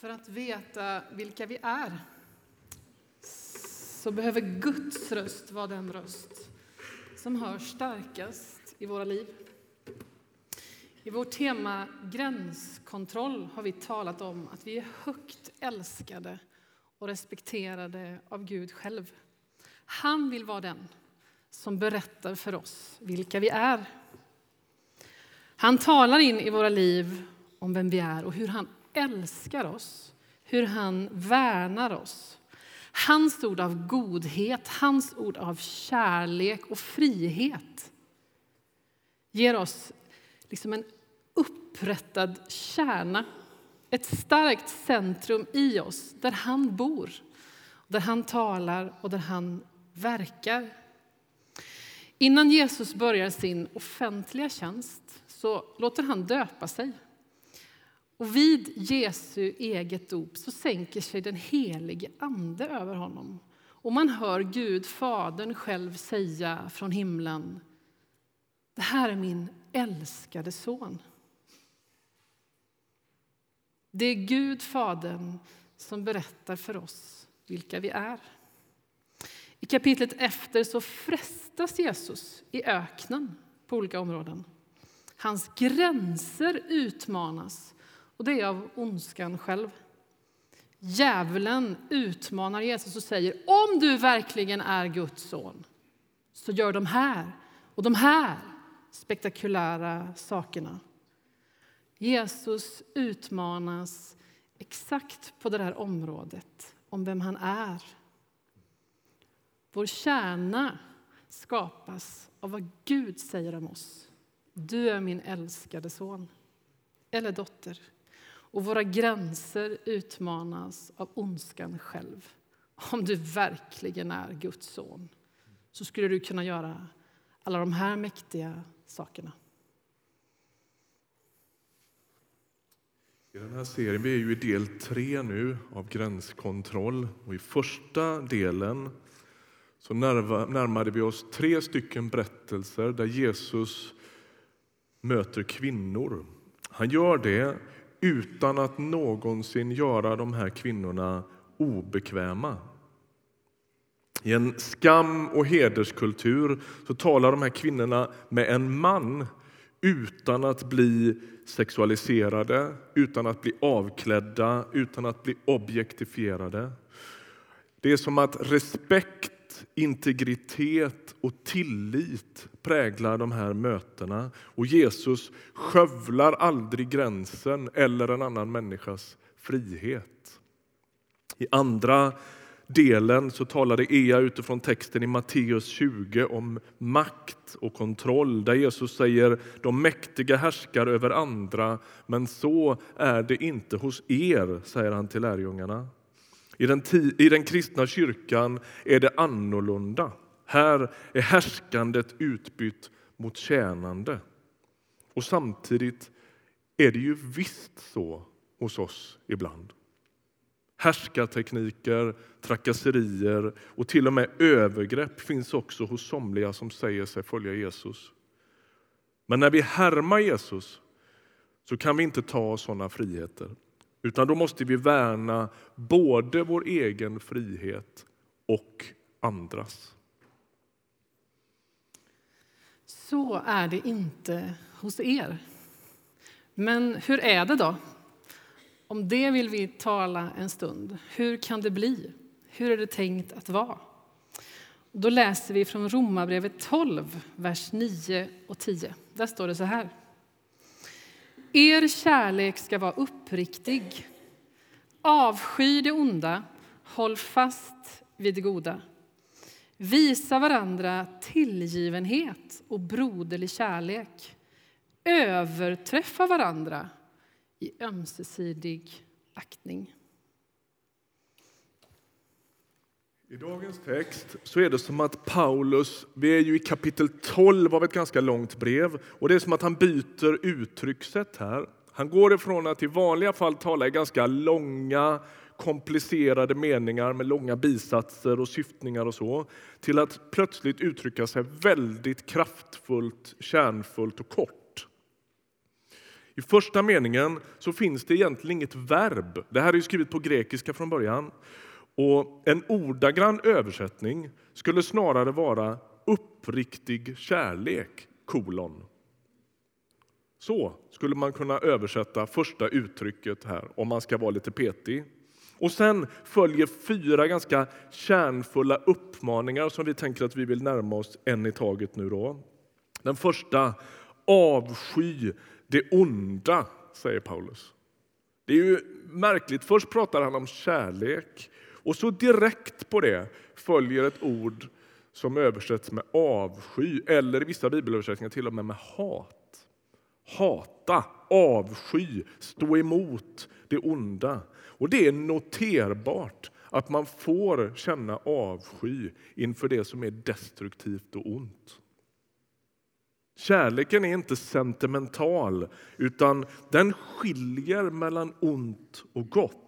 För att veta vilka vi är så behöver Guds röst vara den röst som hörs starkast i våra liv. I vårt tema gränskontroll har vi talat om att vi är högt älskade och respekterade av Gud själv. Han vill vara den som berättar för oss vilka vi är. Han talar in i våra liv om vem vi är och hur han älskar oss, hur han värnar oss. Hans ord av godhet, hans ord av kärlek och frihet ger oss liksom en upprättad kärna, ett starkt centrum i oss där han bor, där han talar och där han verkar. Innan Jesus börjar sin offentliga tjänst så låter han döpa sig. Och vid Jesu eget dop så sänker sig den helige Ande över honom. Och man hör Gud, Fadern, själv säga från himlen Det här är min älskade son. Det är Gud, Fadern, som berättar för oss vilka vi är. I kapitlet efter så frestas Jesus i öknen på olika områden. Hans gränser utmanas, och det är av ondskan själv. Djävulen utmanar Jesus och säger om du verkligen är Guds son, så gör de här och de här spektakulära sakerna. Jesus utmanas exakt på det här området, om vem han är. Vår kärna skapas av vad Gud säger om oss. Du är min älskade son eller dotter. Och våra gränser utmanas av ondskan själv. Om du verkligen är Guds son så skulle du kunna göra alla de här mäktiga sakerna. I den här serien, vi är ju i del tre nu av gränskontroll. Och I första delen så närmade vi oss tre stycken berättelser där Jesus möter kvinnor. Han gör det utan att någonsin göra de här kvinnorna obekväma. I en skam och hederskultur så talar de här kvinnorna med en man utan att bli sexualiserade, utan att bli avklädda, utan att bli objektifierade. Det är som att respekt integritet och tillit präglar de här mötena. Och Jesus skövlar aldrig gränsen eller en annan människas frihet. I andra delen så talade Ea utifrån texten i Matteus 20 om makt och kontroll där Jesus säger de mäktiga härskar över andra men så är det inte hos er, säger han till lärjungarna. I den, I den kristna kyrkan är det annorlunda. Här är härskandet utbytt mot tjänande. Och samtidigt är det ju visst så hos oss ibland. Härskartekniker, trakasserier och till och med övergrepp finns också hos somliga som säger sig följa Jesus. Men när vi härmar Jesus så kan vi inte ta sådana friheter. Utan då måste vi värna både vår egen frihet och andras. Så är det inte hos er. Men hur är det då? Om det vill vi tala en stund. Hur kan det bli? Hur är det tänkt att vara? Då läser vi från Romarbrevet 12, vers 9 och 10. Där står det så här. Er kärlek ska vara uppriktig. Avsky det onda, håll fast vid det goda. Visa varandra tillgivenhet och broderlig kärlek. Överträffa varandra i ömsesidig aktning. I dagens text så är det som att Paulus, vi är ju i kapitel 12 av ett ganska långt brev, och det är som att han byter uttryckssätt här. Han går ifrån att i vanliga fall tala i ganska långa, komplicerade meningar med långa bisatser och syftningar och så, till att plötsligt uttrycka sig väldigt kraftfullt, kärnfullt och kort. I första meningen så finns det egentligen inget verb. Det här är skrivet på grekiska från början. Och En ordagrann översättning skulle snarare vara uppriktig kärlek, kolon. Så skulle man kunna översätta första uttrycket här, om man ska vara lite petig. Och sen följer fyra ganska kärnfulla uppmaningar som vi tänker att vi vill närma oss en i taget nu. Då. Den första, avsky det onda, säger Paulus. Det är ju märkligt. Först pratar han om kärlek och så direkt på det följer ett ord som översätts med avsky eller i vissa bibelöversättningar till och med med hat. Hata, avsky, stå emot det onda. Och det är noterbart att man får känna avsky inför det som är destruktivt och ont. Kärleken är inte sentimental, utan den skiljer mellan ont och gott.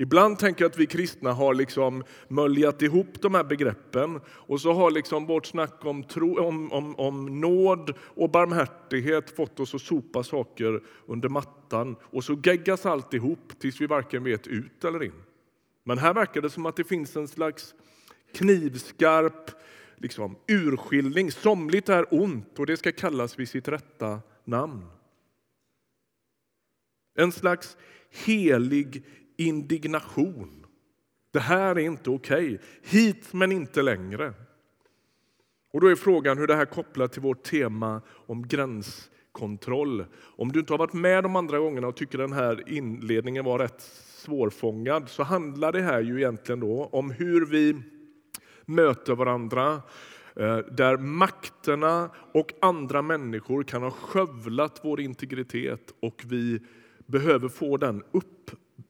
Ibland tänker jag att vi kristna har liksom möljat ihop de här begreppen och så har liksom vårt snack om, tro, om, om, om nåd och barmhärtighet fått oss att sopa saker under mattan och så geggas allt ihop tills vi varken vet ut eller in. Men här verkar det som att det finns en slags knivskarp liksom, urskiljning. Somligt är ont och det ska kallas vid sitt rätta namn. En slags helig indignation. Det här är inte okej. Okay. Hit men inte längre. Och då är frågan hur det här kopplar till vårt tema om gränskontroll. Om du inte har varit med de andra gångerna och tycker den här inledningen var rätt svårfångad så handlar det här ju egentligen då om hur vi möter varandra eh, där makterna och andra människor kan ha skövlat vår integritet och vi behöver få den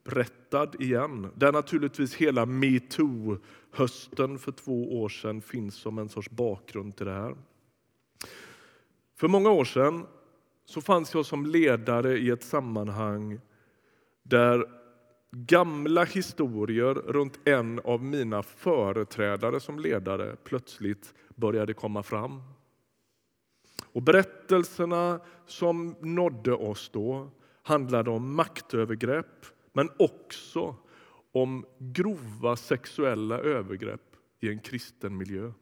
upprättad igen. Där naturligtvis hela metoo-hösten för två år sedan finns som en sorts bakgrund till det här. För många år sedan så fanns jag som ledare i ett sammanhang där gamla historier runt en av mina företrädare som ledare plötsligt började komma fram. Och berättelserna som nådde oss då handlade om maktövergrepp men också om grova sexuella övergrepp i en kristen miljö.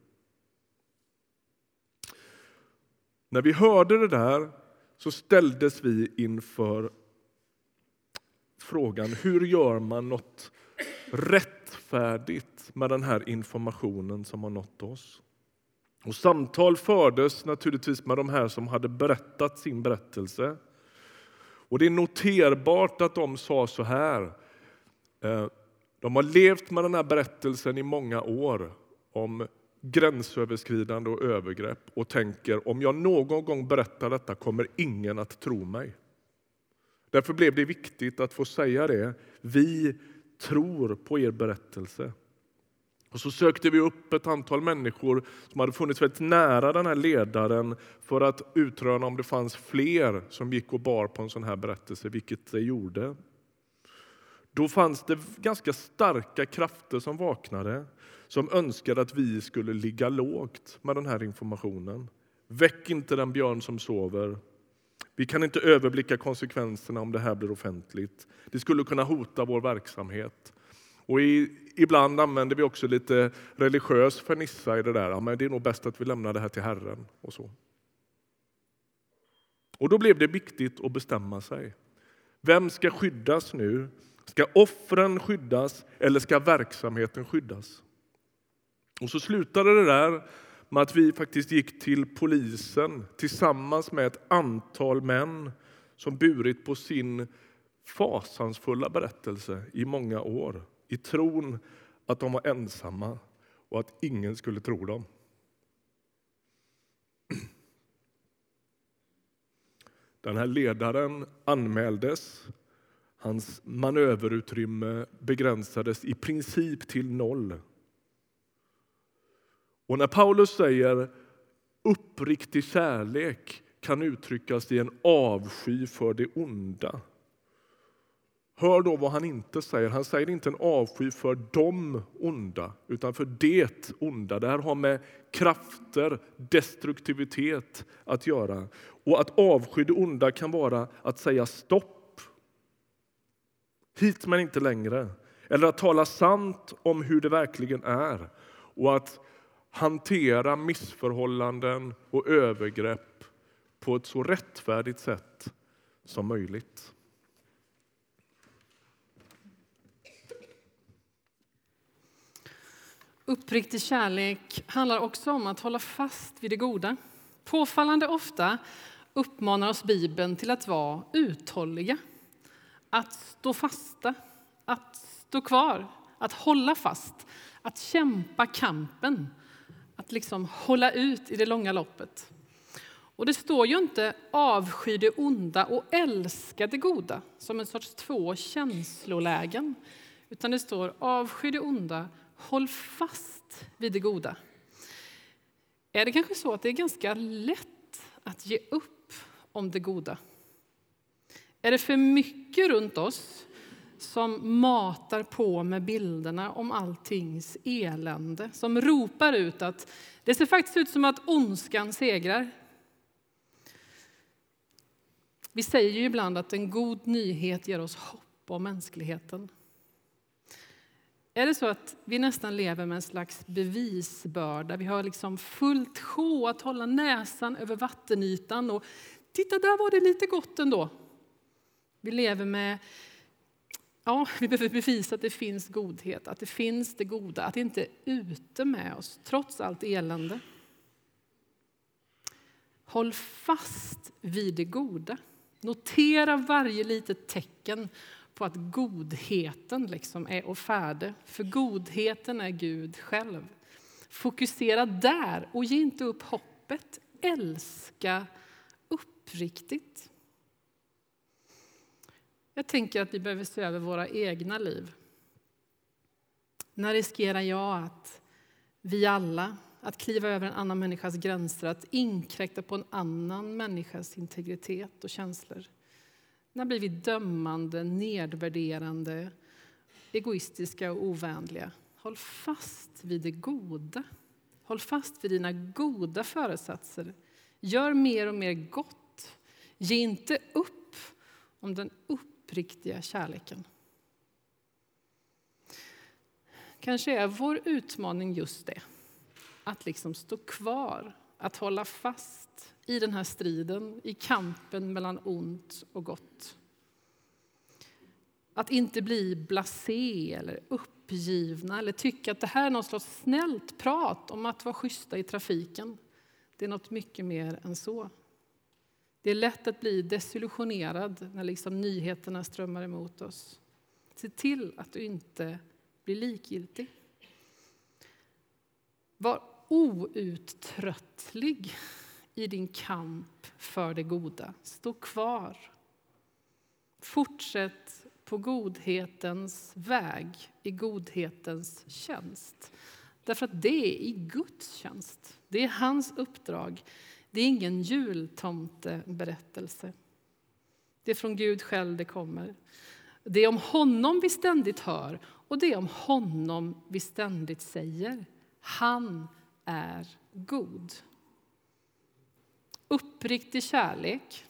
När vi hörde det där så ställdes vi inför frågan hur gör man något rättfärdigt med den här informationen som har nått oss. Och samtal fördes naturligtvis med de här som hade berättat sin berättelse. Och Det är noterbart att de sa så här. Eh, de har levt med den här berättelsen i många år om gränsöverskridande och övergrepp och tänker om jag någon gång berättar detta kommer ingen att tro mig. Därför blev det viktigt att få säga det. Vi tror på er berättelse. Och så sökte vi upp ett antal människor som hade funnits väldigt nära den här ledaren för att utröna om det fanns fler som gick och bar på en sån här berättelse, vilket det gjorde. Då fanns det ganska starka krafter som vaknade som önskade att vi skulle ligga lågt med den här informationen. Väck inte den björn som sover. Vi kan inte överblicka konsekvenserna om det här blir offentligt. Det skulle kunna hota vår verksamhet. Och i, ibland använder vi också lite religiös fernissa i det där. Ja, men det är nog bäst att vi lämnar det här till Herren. och så. Och då blev det viktigt att bestämma sig. Vem ska skyddas nu? Ska offren skyddas eller ska verksamheten skyddas? Och så slutade det där med att vi faktiskt gick till polisen tillsammans med ett antal män som burit på sin fasansfulla berättelse i många år i tron att de var ensamma och att ingen skulle tro dem. Den här ledaren anmäldes. Hans manöverutrymme begränsades i princip till noll. Och när Paulus säger uppriktig kärlek kan uttryckas i en avsky för det onda Hör då vad han inte säger. Han säger inte en avsky för de onda, utan för det onda. Det här har med krafter, destruktivitet att göra. Och att avsky det onda kan vara att säga stopp. Hit men inte längre. Eller att tala sant om hur det verkligen är. Och att hantera missförhållanden och övergrepp på ett så rättfärdigt sätt som möjligt. Uppriktig kärlek handlar också om att hålla fast vid det goda. Påfallande ofta uppmanar oss Bibeln till att vara uthålliga, att stå fasta, att stå kvar, att hålla fast, att kämpa kampen, att liksom hålla ut i det långa loppet. Och det står ju inte avsky det onda och älska det goda som en sorts två känslolägen, utan det står avsky det onda Håll fast vid det goda. Är det kanske så att det är ganska lätt att ge upp om det goda? Är det för mycket runt oss som matar på med bilderna om alltings elände, som ropar ut att det ser faktiskt ut som att ondskan segrar? Vi säger ju ibland att en god nyhet ger oss hopp om mänskligheten. Är det så att vi nästan lever med en slags bevisbörda? Vi har liksom fullt sjå att hålla näsan över vattenytan och titta, där var det lite gott ändå. Vi lever med Ja, vi behöver bevisa att det finns godhet, att det finns det goda, att det inte är ute med oss trots allt elände. Håll fast vid det goda. Notera varje litet tecken på att godheten liksom är och färde. För godheten är Gud själv. Fokusera där och ge inte upp hoppet. Älska uppriktigt. Jag tänker att vi behöver se över våra egna liv. När riskerar jag att vi alla att kliva över en annan människas gränser, att inkräkta på en annan människas integritet och känslor? När blir vi dömande, nedvärderande, egoistiska och ovänliga? Håll fast vid det goda. Håll fast vid dina goda föresatser. Gör mer och mer gott. Ge inte upp om den uppriktiga kärleken. Kanske är vår utmaning just det, att liksom stå kvar, att hålla fast i den här striden, i kampen mellan ont och gott. Att inte bli blasé eller uppgivna eller tycka att det här är något slags snällt prat om att vara schyssta i trafiken. Det är något mycket mer än så. Det är lätt att bli desillusionerad när liksom nyheterna strömmar emot oss. Se till att du inte blir likgiltig. Var outtröttlig i din kamp för det goda. Stå kvar. Fortsätt på godhetens väg, i godhetens tjänst. Därför att det är i Guds tjänst. Det är hans uppdrag. Det är ingen jultomteberättelse. Det är från Gud själv det kommer. Det är om honom vi ständigt hör och det är om honom vi ständigt säger. Han är god. Uppriktig kärlek,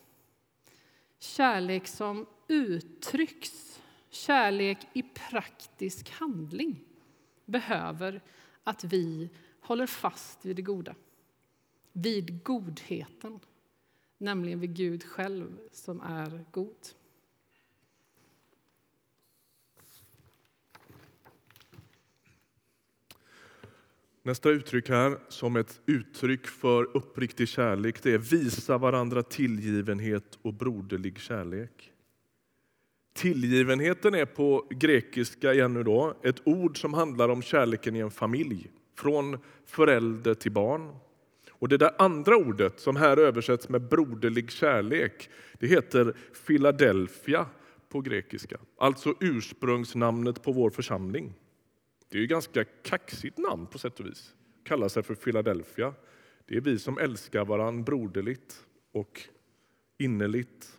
kärlek som uttrycks, kärlek i praktisk handling behöver att vi håller fast vid det goda, vid godheten, nämligen vid Gud själv som är god. Nästa uttryck här, som ett uttryck för uppriktig kärlek, det är visa varandra tillgivenhet och broderlig kärlek. Tillgivenheten är på grekiska ännu då, ett ord som handlar om kärleken i en familj, från förälder till barn. Och det där andra ordet, som här översätts med broderlig kärlek, det heter Philadelphia på grekiska, alltså ursprungsnamnet på vår församling. Det är ju ganska kaxigt namn på sätt och vis. Kallar sig för Philadelphia. Det är vi som älskar varann broderligt och innerligt.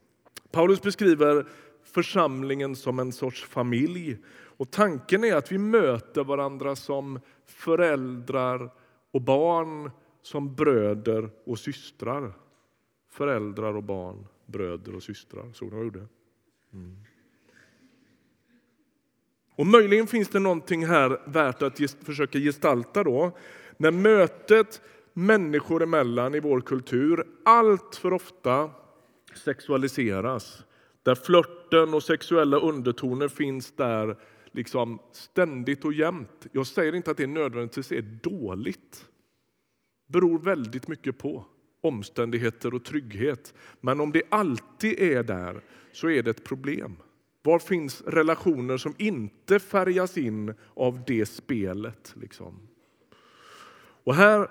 Paulus beskriver församlingen som en sorts familj. Och tanken är att vi möter varandra som föräldrar och barn, som bröder och systrar. Föräldrar och barn, bröder och systrar. Såg vad jag gjorde? Mm. Och möjligen finns det någonting här värt att gest försöka gestalta då. När mötet människor emellan i vår kultur allt för ofta sexualiseras. Där flörten och sexuella undertoner finns där liksom ständigt och jämt. Jag säger inte att det nödvändigtvis är dåligt. Det beror väldigt mycket på omständigheter och trygghet. Men om det alltid är där så är det ett problem. Var finns relationer som inte färgas in av det spelet? Liksom? Och här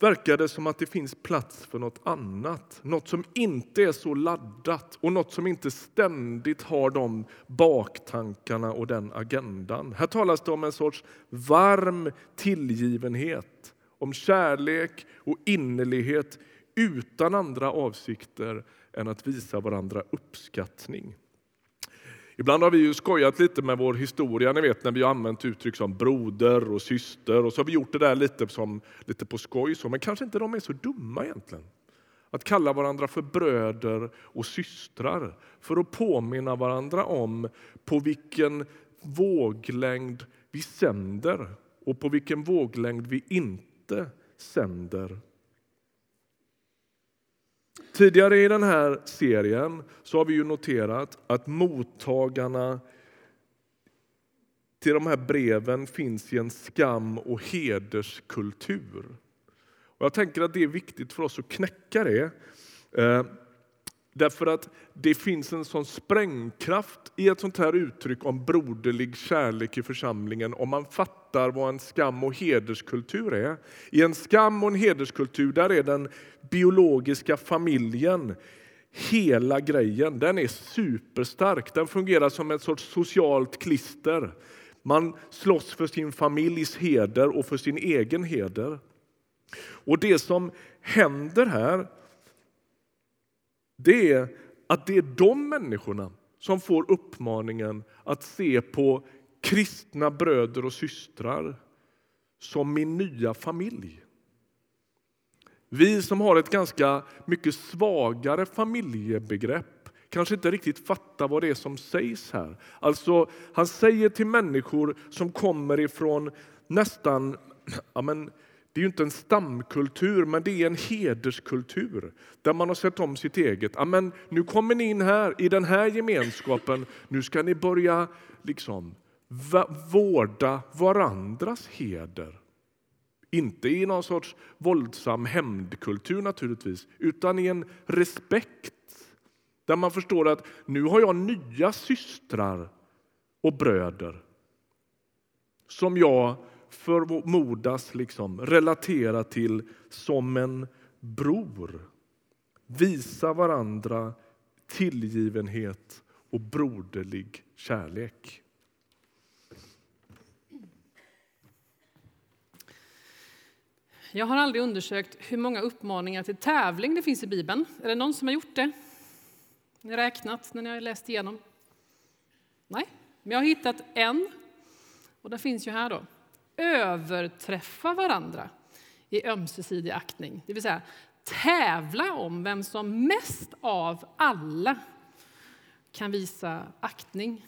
verkar det som att det finns plats för något annat. Något som inte är så laddat och något som inte ständigt har de baktankarna och den agendan. Här talas det om en sorts varm tillgivenhet, om kärlek och innerlighet utan andra avsikter än att visa varandra uppskattning. Ibland har vi ju skojat lite med vår historia, ni vet när vi har använt uttryck som broder och syster och så har vi gjort det där lite, som, lite på skoj, så, men kanske inte de är så dumma egentligen. Att kalla varandra för bröder och systrar för att påminna varandra om på vilken våglängd vi sänder och på vilken våglängd vi inte sänder Tidigare i den här serien så har vi ju noterat att mottagarna till de här breven finns i en skam och hederskultur. Och jag tänker att det är viktigt för oss att knäcka det. Eh, Därför att det finns en sån sprängkraft i ett sånt här uttryck om broderlig kärlek i församlingen om man fattar vad en skam och hederskultur är. I en skam och en hederskultur där är den biologiska familjen hela grejen. Den är superstark. Den fungerar som ett sorts socialt klister. Man slåss för sin familjs heder och för sin egen heder. Och det som händer här det är att det är de människorna som får uppmaningen att se på kristna bröder och systrar som min nya familj. Vi som har ett ganska mycket svagare familjebegrepp kanske inte riktigt fattar vad det är som sägs här. Alltså, han säger till människor som kommer ifrån nästan ja men, det är ju inte en stamkultur, men det är en hederskultur där man har sett om sitt eget. Amen, nu kommer ni in här i den här gemenskapen. Nu ska ni börja liksom vårda varandras heder. Inte i någon sorts våldsam hämndkultur naturligtvis, utan i en respekt där man förstår att nu har jag nya systrar och bröder som jag förmodas liksom relatera till som en bror. Visa varandra tillgivenhet och broderlig kärlek. Jag har aldrig undersökt hur många uppmaningar till tävling det finns i Bibeln. Är det någon som har gjort det? Ni har räknat när ni har läst igenom? Nej, men jag har hittat en. Och den finns ju här då överträffa varandra i ömsesidig aktning. Det vill säga tävla om vem som mest av alla kan visa aktning.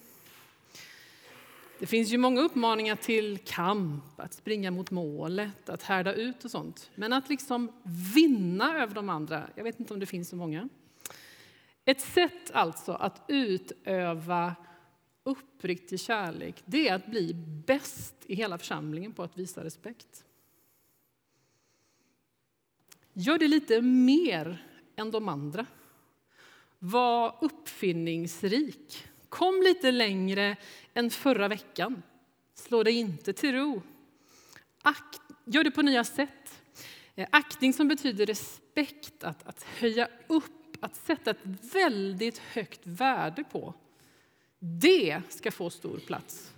Det finns ju många uppmaningar till kamp, att springa mot målet, att härda ut och sånt. Men att liksom vinna över de andra, jag vet inte om det finns så många. Ett sätt alltså att utöva uppriktig kärlek, det är att bli bäst i hela församlingen på att visa respekt. Gör det lite mer än de andra. Var uppfinningsrik. Kom lite längre än förra veckan. Slå dig inte till ro. Akt, gör det på nya sätt. Eh, aktning som betyder respekt, att, att höja upp, att sätta ett väldigt högt värde på. Det ska få stor plats.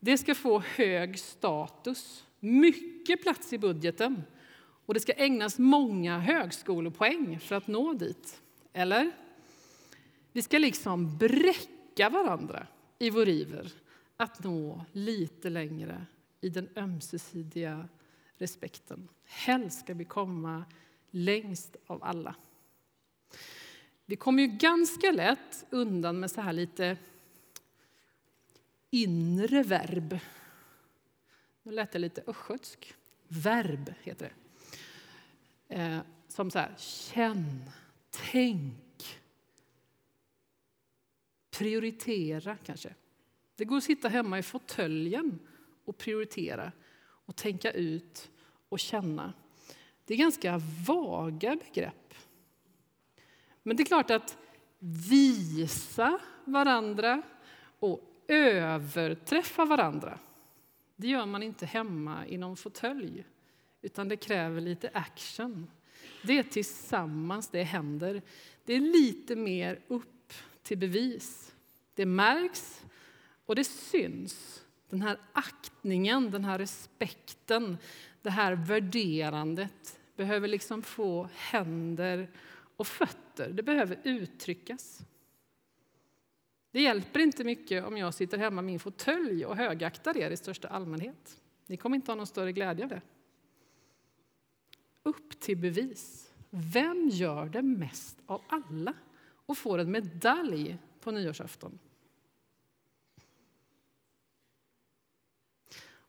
Det ska få hög status, mycket plats i budgeten och det ska ägnas många högskolepoäng för att nå dit. Eller? Vi ska liksom bräcka varandra i vår iver att nå lite längre i den ömsesidiga respekten. Helst ska vi komma längst av alla. Vi kommer ju ganska lätt undan med så här lite inre verb. Nu lät det lite östgötsk. Verb heter det. Eh, som så här, känn, tänk, prioritera kanske. Det går att sitta hemma i fåtöljen och prioritera och tänka ut och känna. Det är ganska vaga begrepp. Men det är klart att visa varandra och överträffa varandra det gör man inte hemma i någon fåtölj, utan det kräver lite action. Det är tillsammans det händer. Det är lite mer upp till bevis. Det märks och det syns. Den här aktningen, den här respekten, det här värderandet behöver liksom få händer och fötter. Det behöver uttryckas. Det hjälper inte mycket om jag sitter hemma i min fåtölj och högaktar er i största allmänhet. Ni kommer inte ha någon större glädje av det. Upp till bevis. Vem gör det mest av alla och får en medalj på nyårsafton?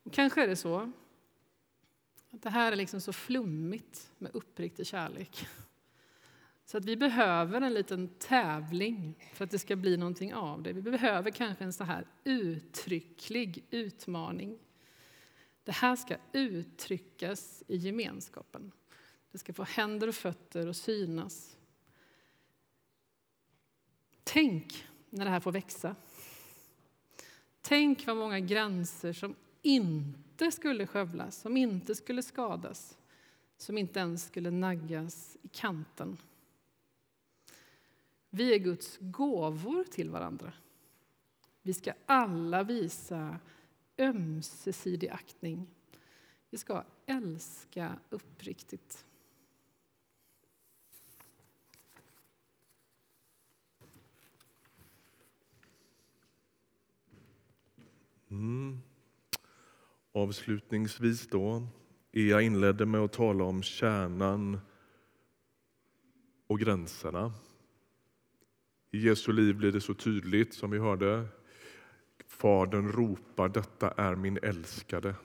Och kanske är det så att det här är liksom så flummigt med uppriktig kärlek. Så att vi behöver en liten tävling för att det ska bli någonting av det. Vi behöver kanske en så här uttrycklig utmaning. Det här ska uttryckas i gemenskapen. Det ska få händer och fötter och synas. Tänk när det här får växa. Tänk vad många gränser som inte skulle skövlas, som inte skulle skadas, som inte ens skulle naggas i kanten. Vi är Guds gåvor till varandra. Vi ska alla visa ömsesidig aktning. Vi ska älska uppriktigt. Mm. Avslutningsvis då, Ea inledde med att tala om kärnan och gränserna. I Jesu liv blir det så tydligt, som vi hörde. Fadern ropar detta är min älskade.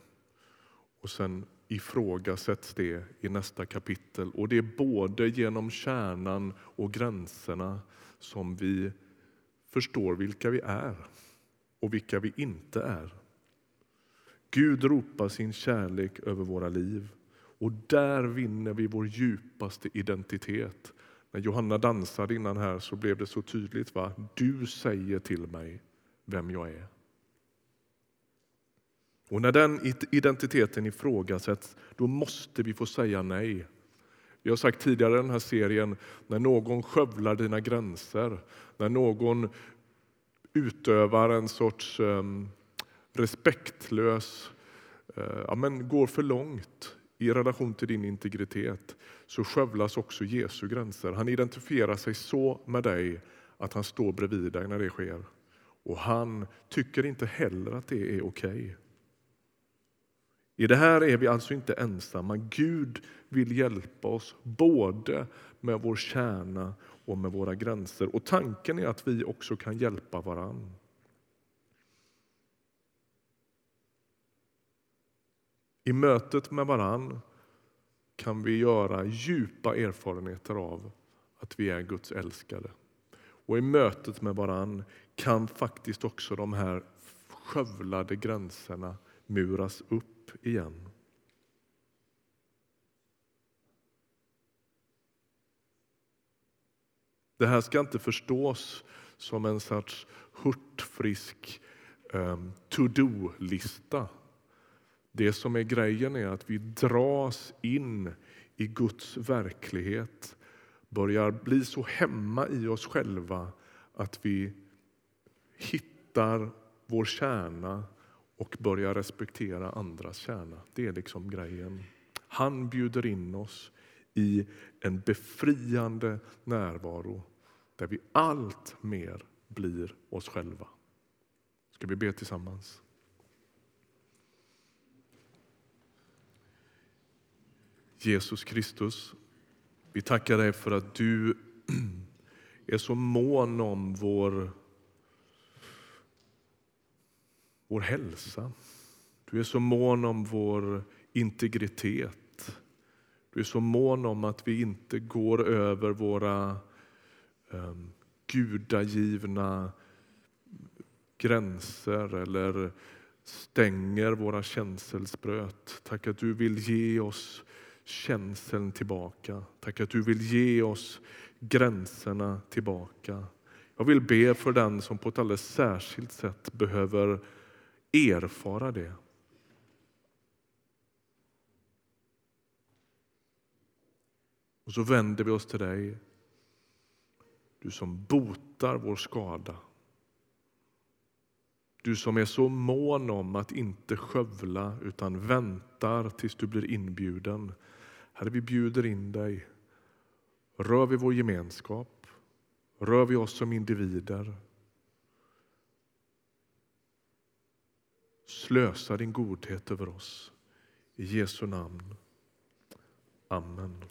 Och sen ifrågasätts det i nästa kapitel. Och Det är både genom kärnan och gränserna som vi förstår vilka vi är och vilka vi inte är. Gud ropar sin kärlek över våra liv och där vinner vi vår djupaste identitet när Johanna dansade innan här så blev det så tydligt. Va? Du säger till mig vem jag är. Och när den identiteten ifrågasätts, då måste vi få säga nej. Vi har sagt tidigare i den här serien, när någon skövlar dina gränser, när någon utövar en sorts um, respektlös, uh, ja, men går för långt i relation till din integritet så skövlas också Jesu gränser. Han identifierar sig så med dig att han står bredvid dig när det sker. Och han tycker inte heller att det är okej. Okay. I det här är vi alltså inte ensamma. Gud vill hjälpa oss både med vår kärna och med våra gränser. Och Tanken är att vi också kan hjälpa varandra. I mötet med varann kan vi göra djupa erfarenheter av att vi är Guds älskade. Och i mötet med varann kan faktiskt också de här skövlade gränserna muras upp igen. Det här ska inte förstås som en sorts hurtfrisk um, to-do-lista det som är grejen är att vi dras in i Guds verklighet börjar bli så hemma i oss själva att vi hittar vår kärna och börjar respektera andras kärna. Det är liksom grejen. Han bjuder in oss i en befriande närvaro där vi allt mer blir oss själva. Ska vi be tillsammans? Jesus Kristus, vi tackar dig för att du är så mån om vår, vår hälsa. Du är så mån om vår integritet. Du är så mån om att vi inte går över våra um, gudagivna gränser eller stänger våra känselspröt. Tack att du vill ge oss känseln tillbaka. Tack att du vill ge oss gränserna tillbaka. Jag vill be för den som på ett alldeles särskilt sätt behöver erfara det. Och så vänder vi oss till dig, du som botar vår skada. Du som är så mån om att inte skövla utan väntar tills du blir inbjuden. Herre, vi bjuder in dig. Rör vi vår gemenskap? Rör vi oss som individer? Slösa din godhet över oss. I Jesu namn. Amen.